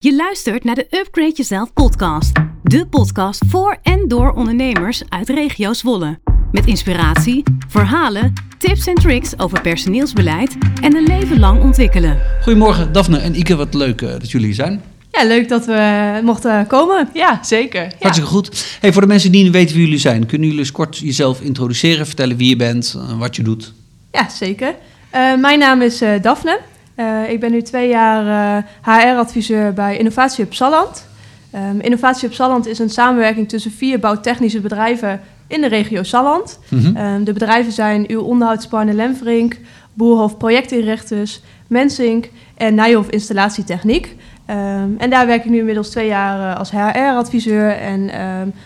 Je luistert naar de Upgrade Jezelf podcast. De podcast voor en door ondernemers uit regio Zwolle. Met inspiratie, verhalen, tips en tricks over personeelsbeleid en een leven lang ontwikkelen. Goedemorgen Daphne en Ike, wat leuk uh, dat jullie hier zijn. Ja, leuk dat we mochten komen. Ja, zeker. Ja. Hartstikke goed. Hey, voor de mensen die niet weten wie jullie zijn, kunnen jullie eens kort jezelf introduceren, vertellen wie je bent, uh, wat je doet? Ja, zeker. Uh, mijn naam is Daphne. Uh, ik ben nu twee jaar HR-adviseur bij Innovatie op Salland. Um, Innovatie op Salland is een samenwerking tussen vier bouwtechnische bedrijven in de regio Salland. Mm -hmm. um, de bedrijven zijn uw onderhoudspartner Lemverink, Boerhof Projectinrichters, Mensink en Nijhof Installatietechniek. Um, en daar werk ik nu inmiddels twee jaar uh, als HR-adviseur en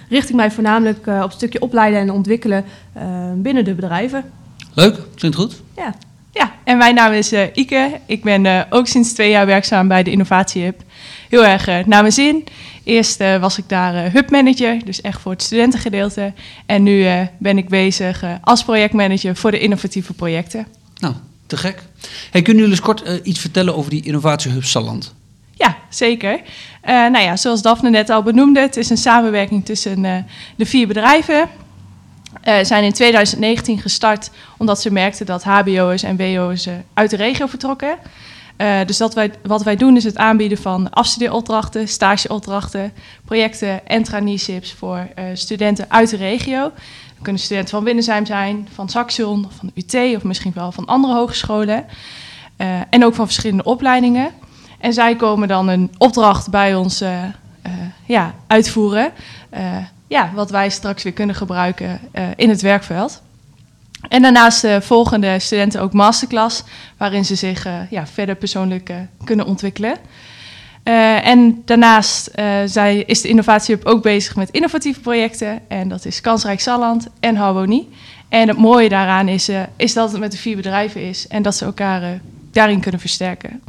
richt ik mij voornamelijk op het stukje opleiden en ontwikkelen binnen de bedrijven. Leuk, klinkt goed. Ja. En mijn naam is uh, Ike. Ik ben uh, ook sinds twee jaar werkzaam bij de Innovatie Hub. Heel erg uh, naar mijn zin. Eerst was ik daar hubmanager, dus echt voor het studentengedeelte. En nu ben ik bezig als projectmanager voor de innovatieve projecten. Nou, te gek. Hey, kunnen jullie eens kort iets vertellen over die Innovatiehub Salland? Ja, zeker. nou ja, zoals Daphne net al benoemde, het is een samenwerking tussen de vier bedrijven. Uh, zijn in 2019 gestart omdat ze merkten dat HBO'ers en WO'ers uh, uit de regio vertrokken. Uh, dus wij, wat wij doen is het aanbieden van afstudeeropdrachten, stageopdrachten, projecten en traineeships voor studenten uit de regio. Dat kunnen studenten van Winnensheim zijn, van Saxion, van de UT of misschien wel van andere hogescholen. en ook van verschillende opleidingen. En zij komen dan een opdracht bij ons ja, uitvoeren ja, wat wij straks weer kunnen gebruiken uh, in het werkveld. En daarnaast uh, volgen de studenten ook masterclass, waarin ze zich uh, ja, verder persoonlijk kunnen ontwikkelen. en daarnaast zij, is de Innovatiehub ook bezig met innovatieve projecten. En dat is Kansrijk Salland en Harmonie. En het mooie daaraan is, is dat het met de vier bedrijven is en dat ze elkaar daarin kunnen versterken.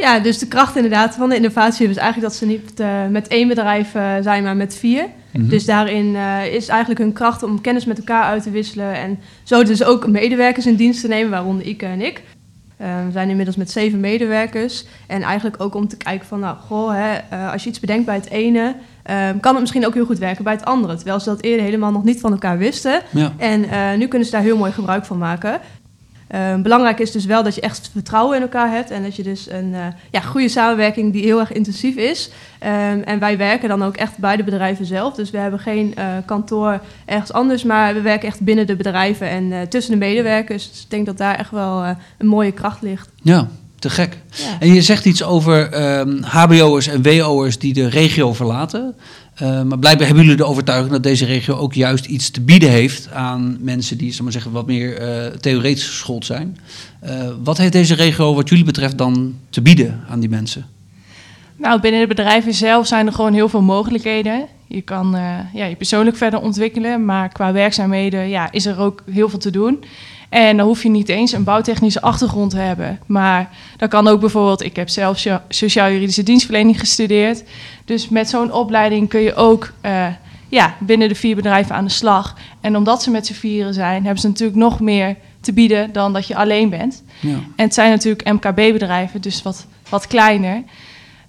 Ja, dus de kracht inderdaad van de innovatie is eigenlijk dat ze niet uh, met één bedrijf uh, zijn, maar met vier. Mm -hmm. Dus daarin uh, is eigenlijk hun kracht om kennis met elkaar uit te wisselen en zo dus ook medewerkers in dienst te nemen, waaronder Ike en ik. we zijn inmiddels met zeven medewerkers. En eigenlijk ook om te kijken van, nou, goh, hè, als je iets bedenkt bij het ene, kan het misschien ook heel goed werken bij het andere. Terwijl ze dat eerder helemaal nog niet van elkaar wisten. Ja. En nu kunnen ze daar heel mooi gebruik van maken. Um, belangrijk is dus wel dat je echt vertrouwen in elkaar hebt en dat je dus een uh, ja, goede samenwerking die heel erg intensief is. Um, en wij werken dan ook echt bij de bedrijven zelf. Dus we hebben geen uh, kantoor ergens anders, maar we werken echt binnen de bedrijven en uh, tussen de medewerkers. Dus ik denk dat daar echt wel een mooie kracht ligt. Ja, te gek. Ja. En je zegt iets over um, HBO'ers en WO'ers die de regio verlaten. Uh, maar blijkbaar hebben jullie de overtuiging dat deze regio ook juist iets te bieden heeft aan mensen die maar zeggen, wat meer uh, theoretisch geschoold zijn. Uh, wat heeft deze regio wat jullie betreft dan te bieden aan die mensen? Nou, binnen de bedrijven zelf zijn er gewoon heel veel mogelijkheden. Je kan ja, je persoonlijk verder ontwikkelen, maar qua werkzaamheden ja, is er ook heel veel te doen. En dan hoef je niet eens een bouwtechnische achtergrond te hebben. Maar dat kan ook bijvoorbeeld, ik heb zelf sociaal-juridische dienstverlening gestudeerd. Dus met zo'n opleiding kun je ook uh, ja, binnen de vier bedrijven aan de slag. En omdat ze met z'n vieren zijn, hebben ze natuurlijk nog meer te bieden dan dat je alleen bent. Ja. En het zijn natuurlijk MKB-bedrijven, dus wat, wat kleiner.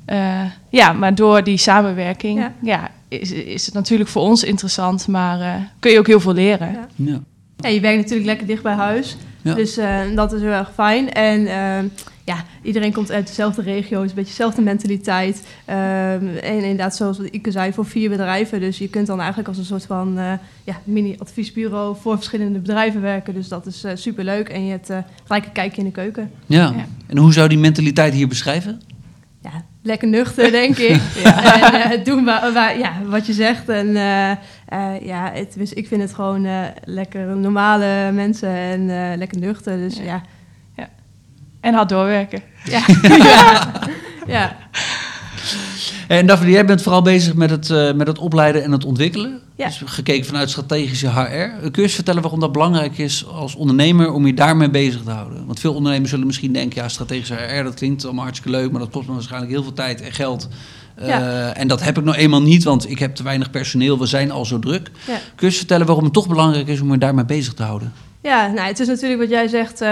Uh, ja, maar door die samenwerking ja. ja is, is het natuurlijk voor ons interessant, maar uh, kun je ook heel veel leren. Ja. Ja. Je werkt natuurlijk lekker dicht bij huis. Ja. Dus uh, dat is heel erg fijn. En uh, ja, iedereen komt uit dezelfde regio, is een beetje dezelfde mentaliteit. Uh, en inderdaad, zoals wat Ike zei, voor vier bedrijven. Dus je kunt dan eigenlijk als een soort van ja, mini-adviesbureau voor verschillende bedrijven werken. Dus dat is super leuk. En je hebt gelijk een kijkje in de keuken. Ja. ja. en hoe zou die mentaliteit hier beschrijven? Ja, lekker nuchter, denk ik. ja. En uh, doen waar, ja, wat je zegt. En uh, uh, ja, het, dus ik vind het gewoon lekker normale mensen en lekker nuchter. Dus ja. ja. ja. En hard doorwerken. Ja. ja. En Daphne, jij bent vooral bezig met het, uh, met het opleiden en het ontwikkelen. Ja. Dus gekeken vanuit strategische HR. Kun je eens vertellen waarom dat belangrijk is als ondernemer om je daarmee bezig te houden? Want veel ondernemers zullen misschien denken, ja, strategische HR, dat klinkt allemaal hartstikke leuk, maar dat kost me waarschijnlijk heel veel tijd en geld. Uh, ja. En dat heb ik nou eenmaal niet, want ik heb te weinig personeel, we zijn al zo druk. Ja. Kun je eens vertellen waarom het toch belangrijk is om je daarmee bezig te houden? Ja, nou, het is natuurlijk wat jij zegt, uh,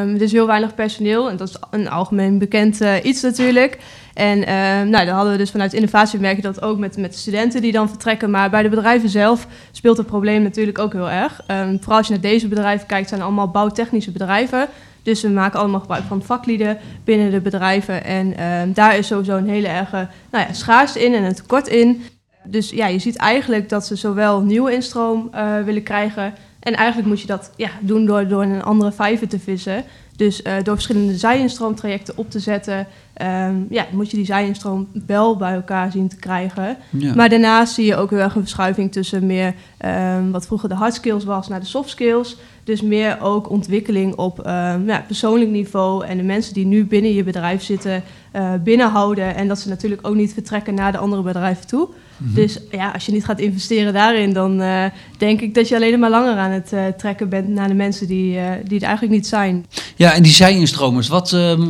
um, er is heel weinig personeel. En dat is een algemeen bekend uh, iets natuurlijk. En uh, nou, dan hadden we dus vanuit innovatie merk je dat ook met, met studenten die dan vertrekken. Maar bij de bedrijven zelf speelt het probleem natuurlijk ook heel erg. Um, vooral als je naar deze bedrijven kijkt, zijn allemaal bouwtechnische bedrijven. Dus we maken allemaal gebruik van vaklieden binnen de bedrijven. En daar is sowieso een hele erge nou ja, schaarste in en een tekort in. Dus ja, je ziet eigenlijk dat ze zowel nieuwe instroom willen krijgen en eigenlijk moet je dat ja, doen door, door een andere vijver te vissen. Dus uh, door verschillende zijinstroomtrajecten op te zetten, um, ja, moet je die zijinstroom wel bij elkaar zien te krijgen. Ja. Maar daarnaast zie je ook heel erg een verschuiving tussen meer um, wat vroeger de hard skills was naar de soft skills. Dus meer ook ontwikkeling op um, ja, persoonlijk niveau en de mensen die nu binnen je bedrijf zitten uh, binnenhouden. En dat ze natuurlijk ook niet vertrekken naar de andere bedrijven toe. Mhm. Dus ja, als je niet gaat investeren daarin, dan uh, denk ik dat je alleen maar langer aan het uh, trekken bent naar de mensen die, die er eigenlijk niet zijn. Ja, en die zijinstromers, wat, ehm,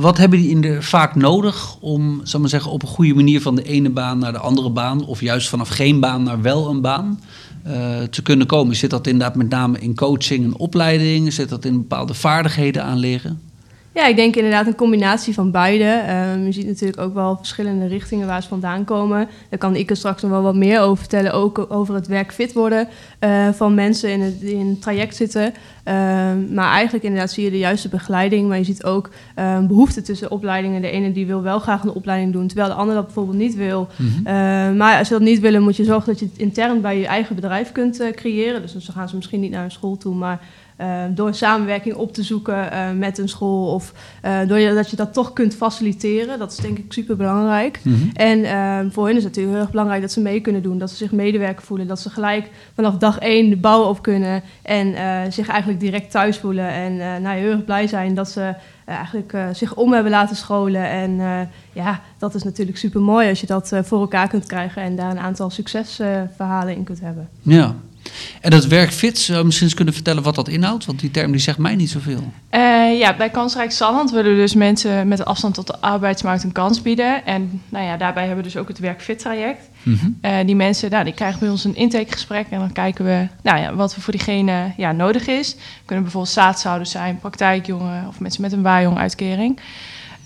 wat hebben die in de, vaak nodig om, zal maar zeggen, op een goede manier van de ene baan naar de andere baan, of juist vanaf geen baan naar wel een baan? te kunnen komen. Zit dat inderdaad met name in coaching en opleiding? Zit dat in bepaalde vaardigheden aanleggen? Ja, ik denk inderdaad een combinatie van beide. Um, je ziet natuurlijk ook wel verschillende richtingen waar ze vandaan komen. Daar kan ik er straks nog wel wat meer over vertellen. Ook over het werk fit worden uh, van mensen in het, in het traject zitten. Um, maar eigenlijk inderdaad zie je de juiste begeleiding. Maar je ziet ook um, behoefte tussen opleidingen. De ene die wil wel graag een opleiding doen, terwijl de ander dat bijvoorbeeld niet wil. Mm -hmm. maar als ze dat niet willen, moet je zorgen dat je het intern bij je eigen bedrijf kunt uh, creëren. Dus dan gaan ze misschien niet naar een school toe, maar uh, door samenwerking op te zoeken uh, met een school of uh, door je, dat je dat toch kunt faciliteren. Dat is denk ik super belangrijk. Mm -hmm. En voor hen is het natuurlijk heel erg belangrijk dat ze mee kunnen doen, dat ze zich medewerker voelen, dat ze gelijk vanaf dag één de bouw op kunnen en zich eigenlijk direct thuis voelen. En nou, heel erg blij zijn dat ze eigenlijk zich om hebben laten scholen. En ja, dat is natuurlijk super mooi als je dat voor elkaar kunt krijgen en daar een aantal succesverhalen in kunt hebben. Ja, en dat werk fit, zou je misschien eens kunnen vertellen wat dat inhoudt? Want die term die zegt mij niet zoveel. Uh, ja, bij Kansrijk Salland willen we dus mensen met afstand tot de arbeidsmarkt een kans bieden. En nou ja, daarbij hebben we dus ook het werk fit traject. Mm -hmm. uh, die mensen, nou, die krijgen bij ons een intakegesprek en dan kijken we nou ja, wat er voor diegene ja, nodig is. kunnen bijvoorbeeld zaadzouders zijn, praktijkjongen of mensen met een waarjong-uitkering.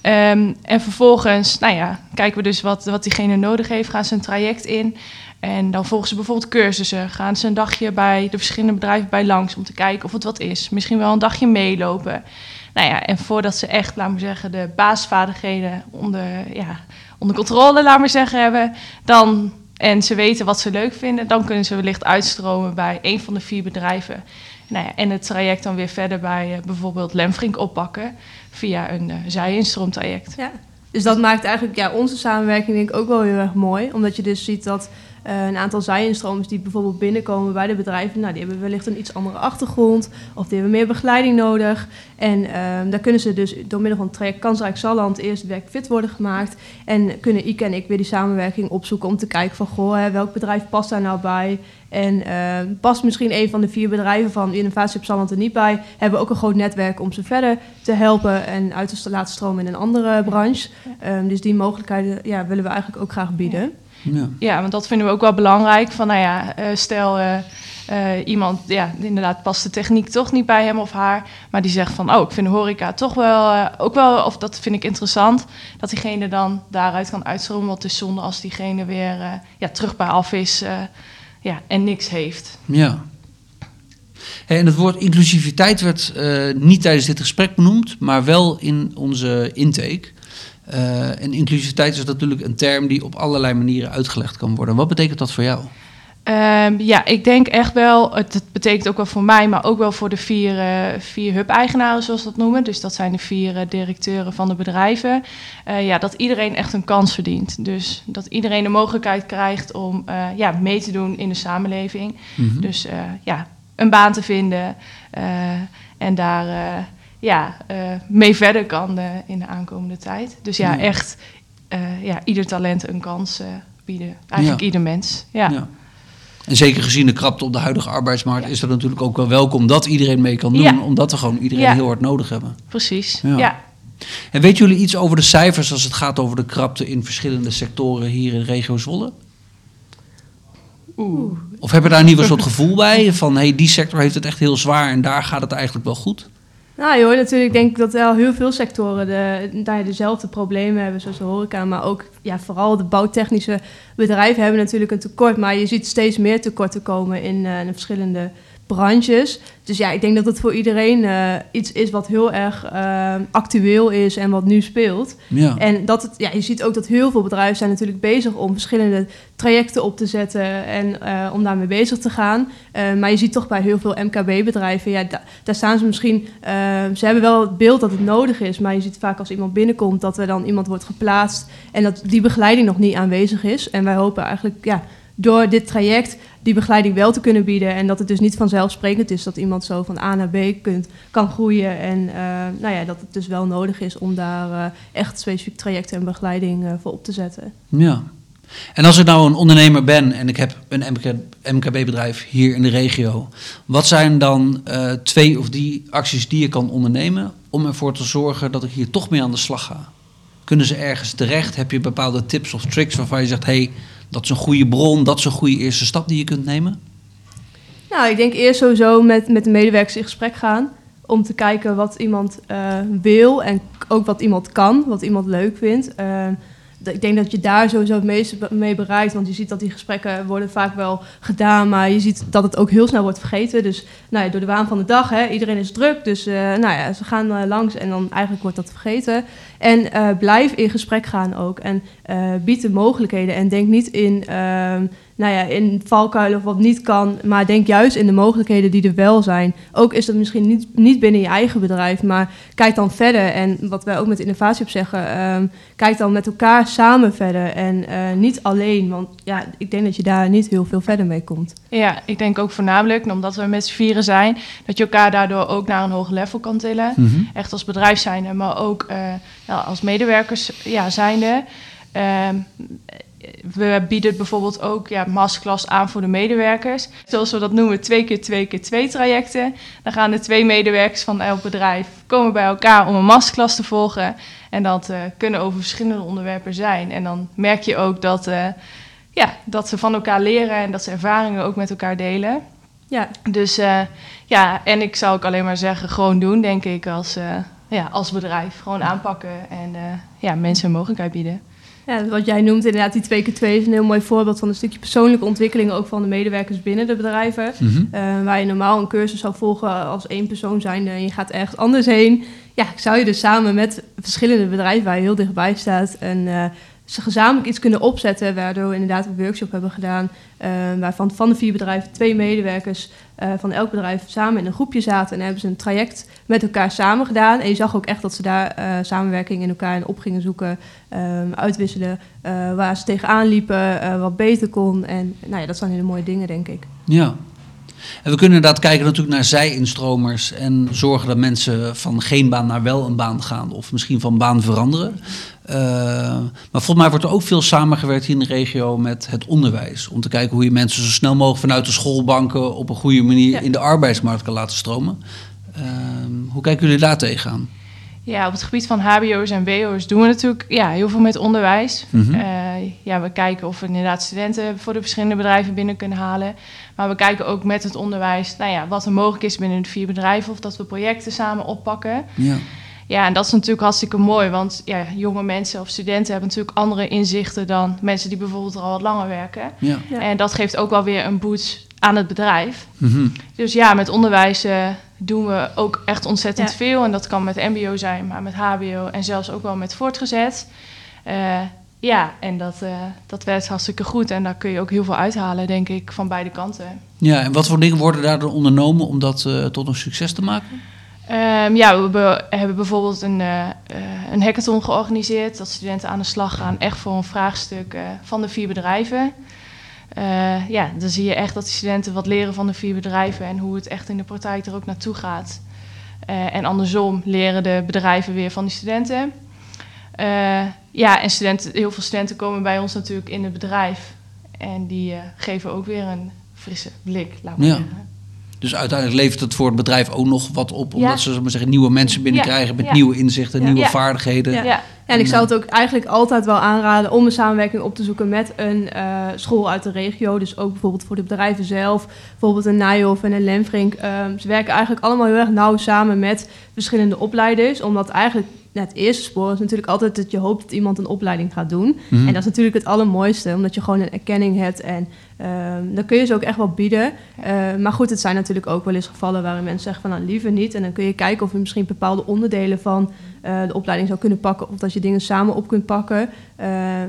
Um, en vervolgens, nou ja, kijken we dus wat, wat diegene nodig heeft, gaan ze een traject in. En dan volgen ze bijvoorbeeld cursussen. Gaan ze een dagje bij de verschillende bedrijven bij langs om te kijken of het wat is. Misschien wel een dagje meelopen. Nou ja, en voordat ze echt, laten we zeggen, de basisvaardigheden onder, ja, onder controle, laten we zeggen, hebben, dan, en ze weten wat ze leuk vinden, dan kunnen ze wellicht uitstromen bij een van de vier bedrijven. Nou ja, en het traject dan weer verder bij uh, bijvoorbeeld Lemfrink oppakken via een uh, zijinstroomtraject. Ja, dus dat maakt eigenlijk ja, onze samenwerking denk ik ook wel heel erg mooi. Omdat je dus ziet dat uh, een aantal zijinstromers die bijvoorbeeld binnenkomen bij de bedrijven, nou, die hebben wellicht een iets andere achtergrond of die hebben meer begeleiding nodig. En uh, daar kunnen ze dus door middel van het traject Kansrijk Zalland eerst werk fit worden gemaakt. En kunnen Ike en ik weer die samenwerking opzoeken om te kijken van, goh, hè, welk bedrijf past daar nou bij? En uh, past misschien een van de vier bedrijven van Innovatie op Zalland er niet bij, hebben we ook een groot netwerk om ze verder te helpen en uit te laten stromen in een andere branche. Um, dus die mogelijkheden ja, willen we eigenlijk ook graag bieden. Ja. Ja, want dat vinden we ook wel belangrijk. Van nou ja, uh, stel uh, uh, iemand, ja, inderdaad past de techniek toch niet bij hem of haar. Maar die zegt van, oh, ik vind de horeca toch wel, ook wel, of dat vind ik interessant. Dat diegene dan daaruit kan uitstromen. Want het is zonde als diegene weer ja, terug bij af is ja, en niks heeft. Ja. En het woord inclusiviteit werd niet tijdens dit gesprek benoemd, maar wel in onze intake. Uh, en inclusiviteit is natuurlijk een term die op allerlei manieren uitgelegd kan worden. Wat betekent dat voor jou? Um, ja, ik denk echt wel, het, het, betekent ook wel voor mij, maar ook wel voor de vier, uh, vier hub-eigenaren, zoals dat noemen. Dus dat zijn de vier uh, directeuren van de bedrijven. Uh, ja, dat iedereen echt een kans verdient. Dus dat iedereen de mogelijkheid krijgt om ja, mee te doen in de samenleving. Mm -hmm. Dus ja, een baan te vinden en daar ja, uh, mee verder kan uh, in de aankomende tijd. Dus ja, ja. echt uh, ja, ieder talent een kans bieden. Eigenlijk ja. ieder mens. Ja. ja. En zeker gezien de krapte op de huidige arbeidsmarkt... is dat natuurlijk ook wel welkom dat iedereen mee kan doen... omdat we gewoon iedereen heel hard nodig hebben. Precies, ja. En weten jullie iets over de cijfers als het gaat over de krapte... in verschillende sectoren hier in regio Zwolle? Oeh. Of heb je daar ieder geval een soort gevoel bij? Van hey, die sector heeft het echt heel zwaar en daar gaat het eigenlijk wel goed? Nou joh, natuurlijk denk ik dat wel heel veel sectoren de, daar dezelfde problemen hebben, zoals de horeca. Maar ook ja, vooral de bouwtechnische bedrijven hebben natuurlijk een tekort. Maar je ziet steeds meer tekorten komen in, in de verschillende branches. Dus ja, ik denk dat het voor iedereen uh, iets is wat heel erg uh, actueel is en wat nu speelt. Ja. En dat het, ja, je ziet ook dat heel veel bedrijven zijn natuurlijk bezig om verschillende trajecten op te zetten en uh, om daarmee bezig te gaan. maar je ziet toch bij heel veel MKB-bedrijven, ja, da daar staan ze misschien, ze hebben wel het beeld dat het nodig is, maar je ziet vaak als iemand binnenkomt dat er dan iemand wordt geplaatst en dat die begeleiding nog niet aanwezig is. En wij hopen eigenlijk, ja, door dit traject die begeleiding wel te kunnen bieden. En dat het dus niet vanzelfsprekend is dat iemand zo van A naar B kunt, kan groeien. En uh, nou ja, dat het dus wel nodig is om daar uh, echt specifiek trajecten en begeleiding uh, voor op te zetten. Ja. En als ik nou een ondernemer ben en ik heb een MKB-bedrijf hier in de regio, wat zijn dan twee of drie acties die je kan ondernemen om ervoor te zorgen dat ik hier toch mee aan de slag ga? Kunnen ze ergens terecht? Heb je bepaalde tips of tricks waarvan je zegt: hey, dat is een goede bron, dat is een goede eerste stap die je kunt nemen? Nou, ik denk eerst sowieso met, met de medewerkers in gesprek gaan. Om te kijken wat iemand uh, wil en ook wat iemand kan, wat iemand leuk vindt. Uh, ik denk dat je daar sowieso het meeste mee bereikt. Want je ziet dat die gesprekken worden vaak wel gedaan. Maar je ziet dat het ook heel snel wordt vergeten. Dus nou ja, door de waan van de dag, hè, iedereen is druk. Dus uh, nou ja, ze gaan uh, langs en dan eigenlijk wordt dat vergeten. En uh, blijf in gesprek gaan ook. En bied de mogelijkheden. En denk niet in ehm, nou ja, in valkuilen of wat niet kan. Maar denk juist in de mogelijkheden die er wel zijn. Ook is dat misschien niet, niet binnen je eigen bedrijf, maar kijk dan verder. En wat wij ook met innovatie op zeggen, um, kijk dan met elkaar samen verder. En uh, niet alleen, want ja, ik denk dat je daar niet heel veel verder mee komt. Ja, ik denk ook voornamelijk, omdat we met z'n vieren zijn, dat je elkaar daardoor ook naar een hoger level kan tillen. Mm -hmm. Echt als bedrijf zijnde, maar ook uh, nou, als medewerkers ja, zijnde. Um, we bieden bijvoorbeeld ook ja, masterclass aan voor de medewerkers. Zoals we dat noemen, twee keer twee keer twee trajecten. Dan gaan de twee medewerkers van elk bedrijf komen bij elkaar om een masterclass te volgen. En dat uh, kunnen over verschillende onderwerpen zijn. En dan merk je ook dat, uh, ja, dat ze van elkaar leren en dat ze ervaringen ook met elkaar delen. Ja. Dus uh, ja, en ik zou ook alleen maar zeggen, gewoon doen, denk ik, als, ja, als bedrijf. Gewoon aanpakken en ja, mensen een mogelijkheid bieden. Ja, wat jij noemt inderdaad, die 2 keer 2 is een heel mooi voorbeeld van een stukje persoonlijke ontwikkeling ook van de medewerkers binnen de bedrijven. Mm -hmm. uh, waar je normaal een cursus zou volgen als één persoon zijn en je gaat ergens anders heen. Ja, zou je dus samen met verschillende bedrijven waar je heel dichtbij staat en uh, ze gezamenlijk iets kunnen opzetten, waardoor we inderdaad een workshop hebben gedaan, uh, waarvan van de vier bedrijven twee medewerkers uh, van elk bedrijf samen in een groepje zaten en hebben ze een traject met elkaar samen gedaan. En je zag ook echt dat ze daar uh, samenwerking in elkaar en op gingen zoeken, uitwisselen, waar ze tegenaan liepen, wat beter kon. En nou ja, dat zijn hele mooie dingen, denk ik. Ja, en we kunnen inderdaad kijken natuurlijk naar zij-instromers en zorgen dat mensen van geen baan naar wel een baan gaan of misschien van baan veranderen. Uh, maar volgens mij wordt er ook veel samengewerkt hier in de regio met het onderwijs. Om te kijken hoe je mensen zo snel mogelijk vanuit de schoolbanken op een goede manier ja. in de arbeidsmarkt kan laten stromen. Uh, hoe kijken jullie daar tegenaan? Ja, op het gebied van HBO's en WO's doen we natuurlijk ja, heel veel met onderwijs. Mm -hmm. uh, ja, we kijken of we inderdaad studenten voor de verschillende bedrijven binnen kunnen halen. Maar we kijken ook met het onderwijs nou ja, wat er mogelijk is binnen de vier bedrijven. Of dat we projecten samen oppakken. Ja. Ja, en dat is natuurlijk hartstikke mooi. Want ja, jonge mensen of studenten hebben natuurlijk andere inzichten dan mensen die bijvoorbeeld al wat langer werken. Ja. Ja. En dat geeft ook wel weer een boost aan het bedrijf. Mm -hmm. Dus ja, met onderwijs uh, doen we ook echt ontzettend ja. veel. En dat kan met MBO zijn, maar met HBO en zelfs ook wel met voortgezet. Uh, ja, en dat, uh, dat werkt hartstikke goed. En daar kun je ook heel veel uithalen, denk ik, van beide kanten. Ja, en wat voor dingen worden daar dan ondernomen om dat uh, tot een succes te maken? Um, ja, we hebben bijvoorbeeld een, uh, een hackathon georganiseerd. Dat studenten aan de slag gaan, echt voor een vraagstuk van de vier bedrijven. Ja, dan zie je echt dat de studenten wat leren van de vier bedrijven en hoe het echt in de praktijk er ook naartoe gaat. en andersom leren de bedrijven weer van die studenten. Uh, ja, en studenten, heel veel studenten komen bij ons natuurlijk in het bedrijf. En die geven ook weer een frisse blik, laten we ja. zeggen. Dus uiteindelijk levert het voor het bedrijf ook nog wat op, omdat ja. ze maar zeggen, nieuwe mensen binnenkrijgen met nieuwe inzichten, nieuwe vaardigheden. En ik zou het ook eigenlijk altijd wel aanraden om een samenwerking op te zoeken met een school uit de regio. Dus ook bijvoorbeeld voor de bedrijven zelf. Bijvoorbeeld een Nijhoff en een Lemfrink. Ehm, ze werken eigenlijk allemaal heel erg nauw samen met verschillende opleiders. Omdat eigenlijk het eerste spoor is natuurlijk altijd dat je hoopt dat iemand een opleiding gaat doen. Mhm. En dat is natuurlijk het allermooiste, omdat je gewoon een erkenning hebt. En uh, dan kun je ze ook echt wel bieden. Uh, maar goed, het zijn natuurlijk ook wel eens gevallen waarin mensen zeggen van nou liever niet. En dan kun je kijken of je misschien bepaalde onderdelen van uh, de opleiding zou kunnen pakken. Of dat je dingen samen op kunt pakken.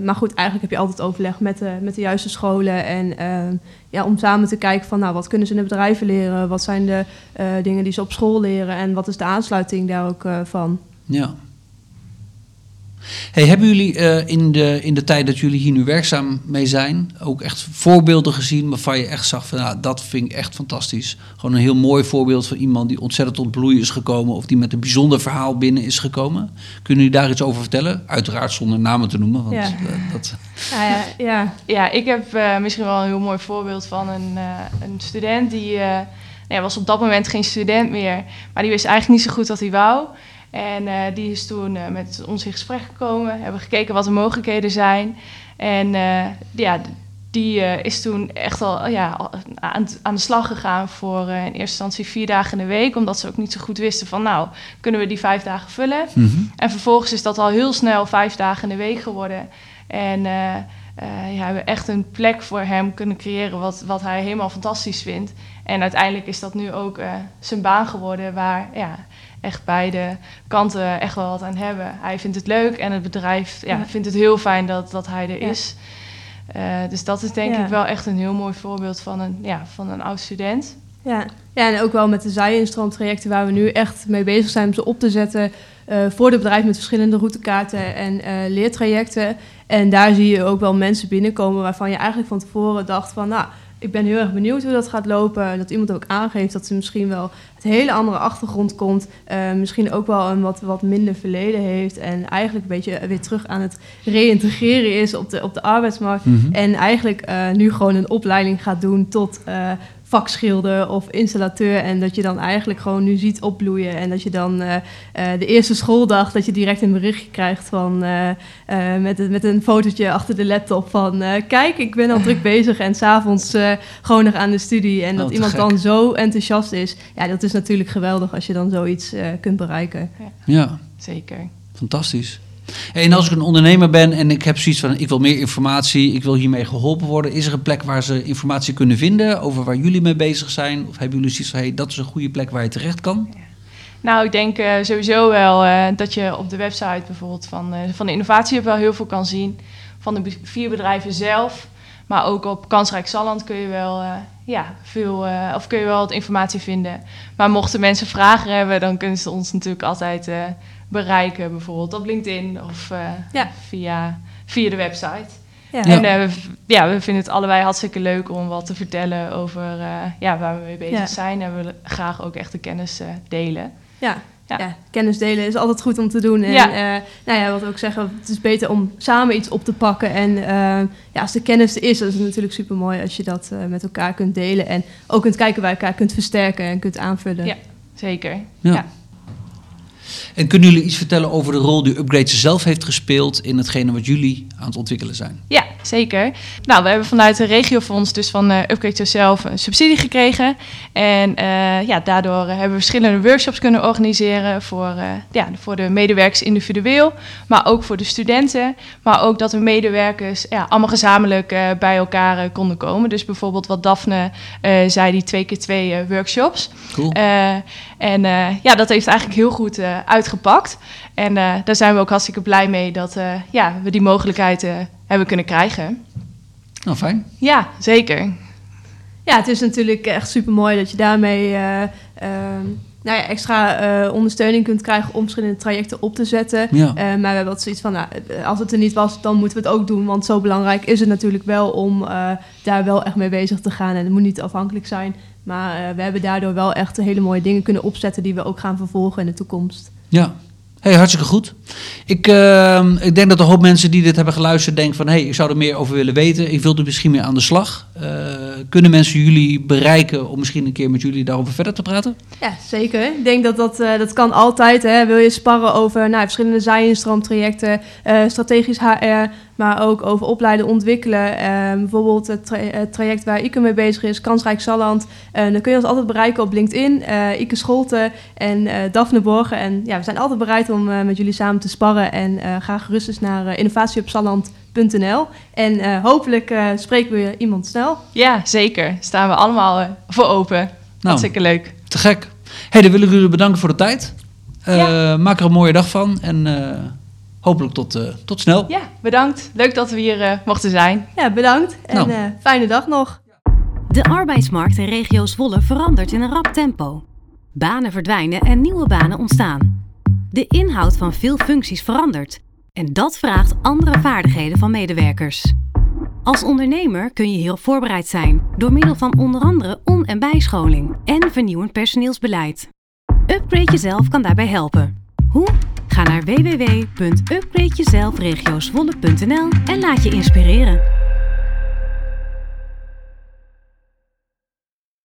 maar goed, eigenlijk heb je altijd overleg met de, met de juiste scholen. En ehm, ja, om samen te kijken van nou wat kunnen ze in de bedrijven leren. Wat zijn de dingen die ze op school leren. En wat is de aansluiting daar ook van. Ja, Hey, hebben jullie uh, in, de, in de tijd dat jullie hier nu werkzaam mee zijn, ook echt voorbeelden gezien waarvan je echt zag van nou, dat vind ik echt fantastisch. Gewoon een heel mooi voorbeeld van iemand die ontzettend tot bloei is gekomen of die met een bijzonder verhaal binnen is gekomen. Kunnen jullie daar iets over vertellen? Uiteraard zonder namen te noemen. Want, ja. Uh, dat... Ja, ja, ja. ja, ik heb uh, misschien wel een heel mooi voorbeeld van een, een student die ja, was op dat moment geen student meer, maar die wist eigenlijk niet zo goed wat hij wou. En uh, die is toen uh, met ons in gesprek gekomen, hebben gekeken wat de mogelijkheden zijn. En uh, ja, die is toen echt al ja, aan, aan de slag gegaan voor in eerste instantie vier dagen in de week, omdat ze ook niet zo goed wisten van nou, kunnen we die vijf dagen vullen? Mm -hmm. En vervolgens is dat al heel snel vijf dagen in de week geworden. En ja, we hebben echt een plek voor hem kunnen creëren wat, wat hij helemaal fantastisch vindt. En uiteindelijk is dat nu ook zijn baan geworden waar ja, echt beide kanten echt wel wat aan hebben. Hij vindt het leuk en het bedrijf ja, vindt het heel fijn dat, dat hij er is. Uh, dus dat is denk ik wel echt een heel mooi voorbeeld van een, ja, van een oud student. Ja. Ja, en ook wel met de zij-instroomtrajecten waar we nu echt mee bezig zijn om ze op te zetten uh, voor het bedrijf met verschillende routekaarten en uh, leertrajecten. En daar zie je ook wel mensen binnenkomen waarvan je eigenlijk van tevoren dacht van, nou, ik ben heel erg benieuwd hoe dat gaat lopen. Dat iemand ook aangeeft dat ze misschien wel het hele andere achtergrond komt. Uh, misschien ook wel een wat, wat minder verleden heeft. En eigenlijk een beetje weer terug aan het reïntegreren is op de, op de arbeidsmarkt. Mm -hmm. En eigenlijk uh, nu gewoon een opleiding gaat doen tot uh, vakschilder of installateur. En dat je dan eigenlijk gewoon nu ziet opbloeien. En dat je dan uh, uh, de eerste schooldag, dat je direct een berichtje krijgt van uh, met, met een fotootje achter de laptop van kijk, ik ben al druk bezig en s'avonds gewoon nog aan de studie. En oh, dat iemand gek. dan zo enthousiast is. Ja, dat is natuurlijk geweldig als je dan zoiets kunt bereiken. Ja, ja. zeker. Fantastisch. En als ik een ondernemer ben en ik heb zoiets van: ik wil meer informatie, ik wil hiermee geholpen worden, is er een plek waar ze informatie kunnen vinden over waar jullie mee bezig zijn? Of hebben jullie zoiets van: hey, dat is een goede plek waar je terecht kan? Nou, ik denk uh, sowieso wel uh, dat je op de website bijvoorbeeld van, uh, van de innovatie wel heel veel kan zien. Van de vier bedrijven zelf. Maar ook op Kansrijk Zalland kun je wel, ja, veel, of kun je wel wat informatie vinden. Maar mochten mensen vragen hebben, dan kunnen ze ons natuurlijk altijd bereiken, bijvoorbeeld op LinkedIn of uh, ja. via, via de website. Ja. En uh, we, ja, we vinden het allebei hartstikke leuk om wat te vertellen over uh, ja, waar we mee bezig ja. zijn. En we willen graag ook echt de kennis delen. Ja. Ja. kennis delen is altijd goed om te doen. En ja. nou ja, wat we ook zeggen, het is beter om samen iets op te pakken. En ja, als de kennis er is, dan is het natuurlijk super mooi als je dat met elkaar kunt delen. En ook kunt kijken bij elkaar kunt versterken en kunt aanvullen. Ja, zeker. ja. En kunnen jullie iets vertellen over de rol die Upgrade zelf heeft gespeeld in hetgene wat jullie aan het ontwikkelen zijn? Ja, zeker. Nou, we hebben vanuit de regiofonds, dus van uh, Upgrade zelf, een subsidie gekregen. En uh, ja, daardoor hebben we verschillende workshops kunnen organiseren voor, uh, ja, voor de medewerkers individueel, maar ook voor de studenten. Maar ook dat de medewerkers ja, allemaal gezamenlijk bij elkaar konden komen. Dus bijvoorbeeld wat Daphne zei, die twee keer twee workshops. Cool. en ja, dat heeft eigenlijk heel goed uitgepakt. En daar zijn we ook hartstikke blij mee dat ja, we die mogelijkheid uh, hebben kunnen krijgen. Nou, fijn. Ja, zeker. Ja, het is natuurlijk echt super mooi dat je daarmee nou ja, extra ondersteuning kunt krijgen om verschillende trajecten op te zetten. Ja. maar we hebben wat zoiets van, nou, als het er niet was, dan moeten we het ook doen. Want zo belangrijk is het natuurlijk wel om daar wel echt mee bezig te gaan. En het moet niet afhankelijk zijn. Maar we hebben daardoor wel echt hele mooie dingen kunnen opzetten die we ook gaan vervolgen in de toekomst. Ja, Hey, hartstikke goed. Ik, uh, ik denk dat een hoop mensen die dit hebben geluisterd denken van... hé, hey, ik zou er meer over willen weten. Ik wil er misschien mee aan de slag. Uh, kunnen mensen jullie bereiken om misschien een keer met jullie daarover verder te praten? Ja, zeker. Ik denk dat dat, uh, dat kan altijd. Hè. Wil je sparren over nou, verschillende zijinstroomtrajecten, uh, strategisch HR, maar ook over opleiden, ontwikkelen. Bijvoorbeeld het, tra het, traject waar Ike mee bezig is, Kansrijk Salland. dan kun je ons altijd bereiken op LinkedIn, Ike Scholte en Daphne Borgen. En ja, we zijn altijd bereid om met jullie samen te sparren. En ga gerust eens naar En hopelijk spreken we iemand snel. Ja, zeker. Staan we allemaal voor open. Nou, Hartstikke leuk. Te gek. Hey, dan willen we jullie bedanken voor de tijd. Uh, Maak er een mooie dag van en uh, hopelijk tot, uh, tot snel. Ja, bedankt. Leuk dat we hier mochten zijn. Ja, bedankt en nou. fijne dag nog. De arbeidsmarkt in regio Zwolle verandert in een rap tempo. Banen verdwijnen en nieuwe banen ontstaan. De inhoud van veel functies verandert. En dat vraagt andere vaardigheden van medewerkers. Als ondernemer kun je heel voorbereid zijn door middel van onder andere on- en bijscholing en vernieuwend personeelsbeleid. Upgrade Jezelf kan daarbij helpen. Hoe? Ga naar www.upgradejezelfregiozwolle.nl en laat je inspireren.